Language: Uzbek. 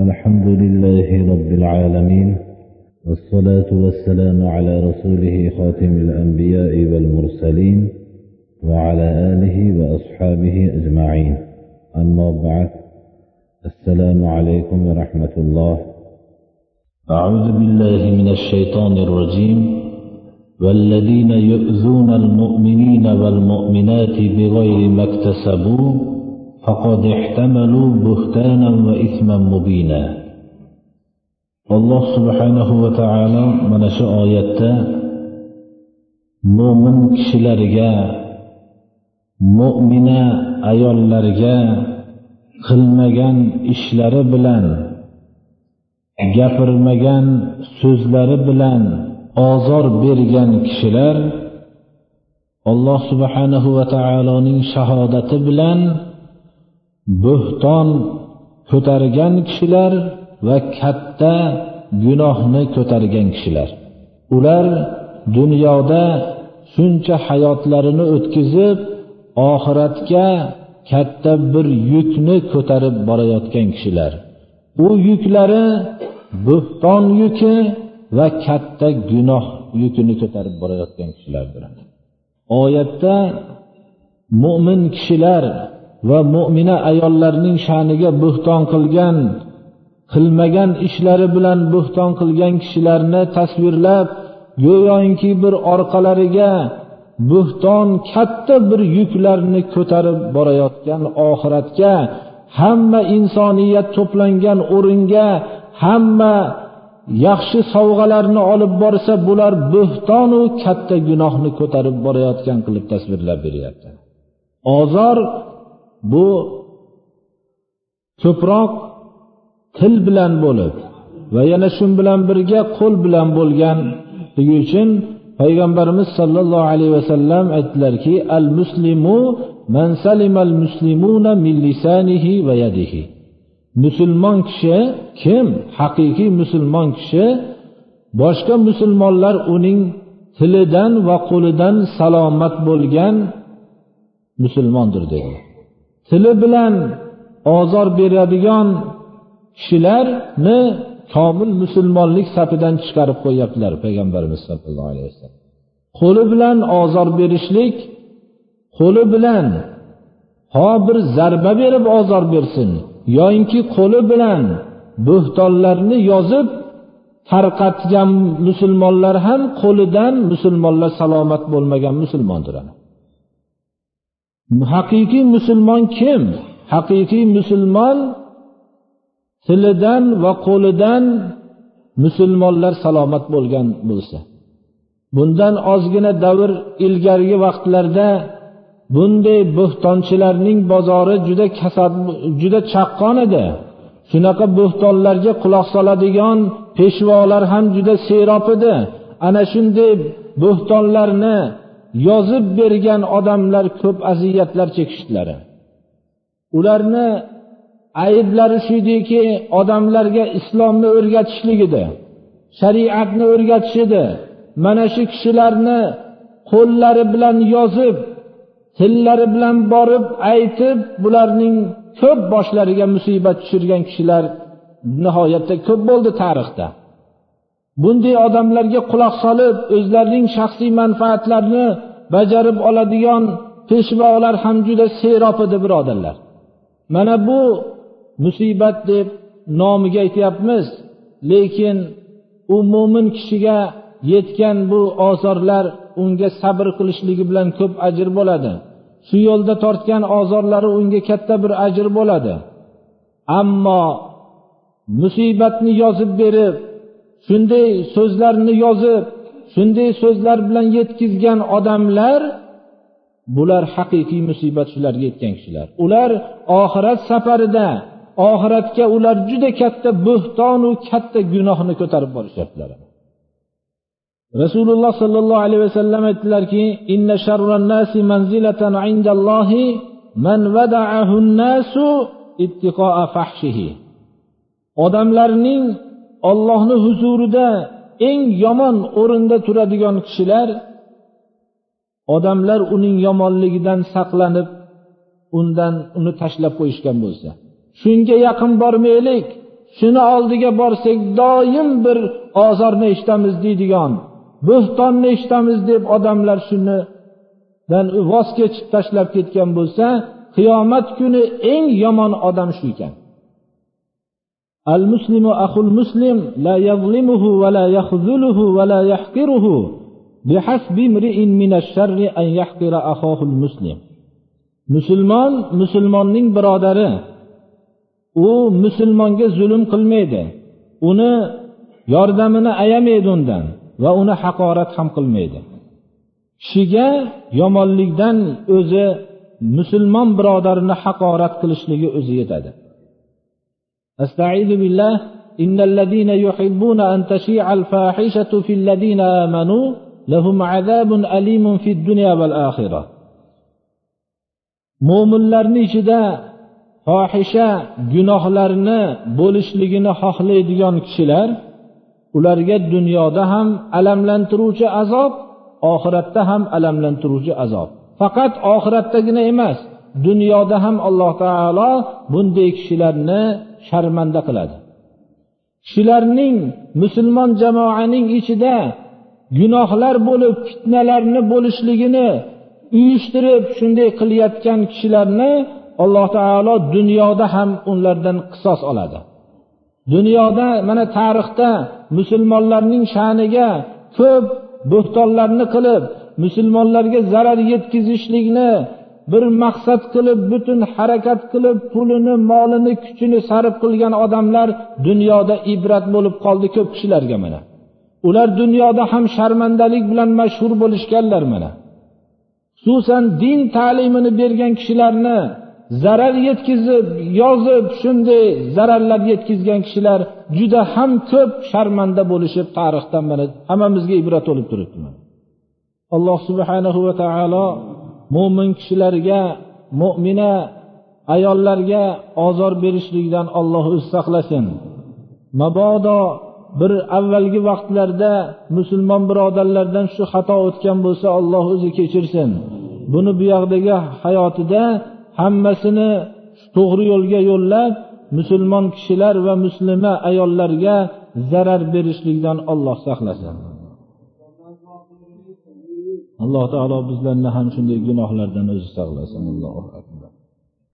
الحمد لله رب العالمين والصلاة والسلام على رسوله خاتم الأنبياء والمرسلين وعلى آله وأصحابه أجمعين. أما بعد السلام عليكم ورحمة الله. أعوذ بالله من الشيطان الرجيم. والذين يؤذون المؤمنين والمؤمنات بغير ما اكتسبوا فقد احتملوا بهتانا وإثما مبينا alloh subhanahu va taolo mana shu oyatda mo'min kishilarga mo'mina ayollarga qilmagan ishlari bilan gapirmagan so'zlari bilan ozor bergan kishilar alloh subhanahu va taoloning shahodati bilan bo'xton ko'targan kishilar va katta gunohni ko'targan kishilar. Ular dunyoda shuncha hayotlarini o'tkazib oxiratga katta bir yukni ko'tarib borayotgan kishilar. U yuklari bo'xton yuki va katta gunoh yukini ko'tarib borayotgan kishilardir. Oyatda mo'min kishilar va mo'mina ayollarning sha'niga bo'xton qilgan qilmagan ishlari bilan bo'xton qilgan kishilarni tasvirlab go'yoki bir orqalariga bo'xton katta bir yuklarni ko'tarib borayotgan oxiratga hamma insoniyat to'plangan o'ringa hamma yaxshi sovg'alarni olib borsa bular bo'xtonu katta gunohni ko'tarib borayotgan qilib tasvirlab beryapti. Ozor bu ko'proq til bilan bo'lib va yana shu bilan birga qo'l bilan bo'lganligi uchun payg'ambarimiz sollallohu alayhi vasallam aytdilarki al muslimu man salimal muslimuna min lisanihi va yadihi. Musulmon kishi kim? Haqiqiy musulmon kishi. Boshqa musulmonlar uning tilidan va qo'lidan salomat bo'lgan musulmondir dedi. Tili bilan ozor beradigan kishilarni komil musulmonlik safidan chiqarib qo'yyaptilar payg'ambarimiz sollallohu alayhi vasallam. Qo'li bilan ozor berishlik qo'li bilan ho bir zarba berib ozor bersin yoyinki qo'li bilan bo'xtonlarni yozib tarqatgan musulmonlar ham qo'lidan musulmonlar salomat bo'lmagan musulmondir haqiqiy musulmon kim? Haqiqiy musulmon tilidan va qo'lidan musulmonlar salomat bo'lgan bo'lsa. Bundan ozgina davr ilgarigi vaqtlarda bunday bo'xtonchilarning bozori juda kasad juda chaqqon edi. Shunaqa bo'xtonlarga quloq soladigan peshvolar ham juda serob edi. Ana shunday bo'xtonlarni yozib bergan odamlar ko'p aziyatlar chekishdilar ularni ayblari shu ediki odamlarga islomni o'rgatishlik edi shariatni o'rgatish edi mana shu kishilarni qo'llari bilan yozib tillari bilan borib aytib bularning ko'p boshlariga musibat tushirgan kishilar nihoyatda ko'p bo'ldi tarixda. Bunday odamlarga quloq solib o'zlarining shaxsiy manfaatlarini bajarib oladigan peshvolar ham juda serob edi birodarlar. Mana bu musibat deb nomiga aytyapmiz lekin u mo'min kishiga yetgan bu ozorlar unga sabr qilishligi bilan ko'p ajr bo'ladi. Shu yo'lda tortgan ozorlari unga katta bir ajr bo'ladi. Ammo musibatni yozib berib shunday so'zlarni yozib shunday so'zlar bilan yetkazgan odamlar bular haqiqiy musibat shularga yetgan kishilar. Ular oxirat safarida oxiratga ular juda katta bo'htonu katta gunohni ko'tarib borishyaptilar. Rasululloh sollallohu alayhi vasallam aytdilarki inna sharran nasi manzilatan indallohi man vada'ahu nasu ittiqo'a fahshihi. Odamlarning ollohni huzurida eng yomon o'rinda turadigan kishilar odamlar uning yomonligidan saqlanib undan uni tashlab qo'yishgan bo'lsa. Shunga yaqin bormaylik shuni oldiga borsak doim bir ozorni eshitamiz deydigan bo'htonni eshitamiz deb odamlar shunidan voz kechib tashlab ketgan bo'lsa qiyomat kuni eng yomon odam shu ekan. المسلم أخو المسلم لا يظلمه ولا يخذله ولا يحقره بحسب امرئ من الشر أن يحقر أخاه المسلم musulmon musulmonning birodari u musulmonga zulm qilmaydi uni yordamini ayamaydi undan va uni haqorat ham qilmaydi kishiga yomonlikdan o'zi musulmon birodarini haqorat qilishligi o'zi yetadi أستعيذ بالله إن الذين يحبون أن تشيع الفاحشة في الذين آمنوا لهم عذاب أليم في الدنيا والآخرة mo'minlarni ichida fohisha gunohlarni bo'lishligini xohlaydigan kishilar ularga dunyoda ham alamlantiruvchi azob oxiratda ham alamlantiruvchi azob faqat oxiratdagina emas dunyoda ham alloh taolo bunday kishilarni sharmanda qiladi. Kishilarning musulmon jamoaning ichida gunohlar bo'lib fitnalarni bo'lishligini uyushtirib shunday qilayotgan kishilarni alloh taolo dunyoda ham ulardan qisos oladi. Dunyoda mana tarixda musulmonlarning sha'niga ko'p bo'xtonlarni qilib musulmonlarga zarar yetkazishlikni bir maqsad qilib butun harakat qilib pulini molini kuchini sarf qilgan odamlar dunyoda ibrat bo'lib qoldi ko'p kishilarga mana. Ular dunyoda ham sharmandalik bilan mashhur bo'lishganlar mana. Xususan din ta'limini bergan kishilarni zarar yetkazib yozib shunday zararlar yetkazgan kishilar juda ham ko'p sharmanda bo'lishib tarixdan mana hammamizga ibrat bo'lib turibdi alloh subhanahu va taolo mo'min kishilarga mo'mina ayollarga ozor berishlikdan olloh o'zi saqlasin. Mabodo bir avvalgi vaqtlarda musulmon birodarlardan shu xato o'tgan bo'lsa alloh o'zi kechirsin. Buni bu yoqdagi hayotida hammasini to'g'ri yo'lga yo'llab musulmon kishilar va muslima ayollarga zarar berishlikdan olloh saqlasin. Alloh taolo bizlarni ham shunday gunohlardan o'zi saqlasin. Allohu akbar.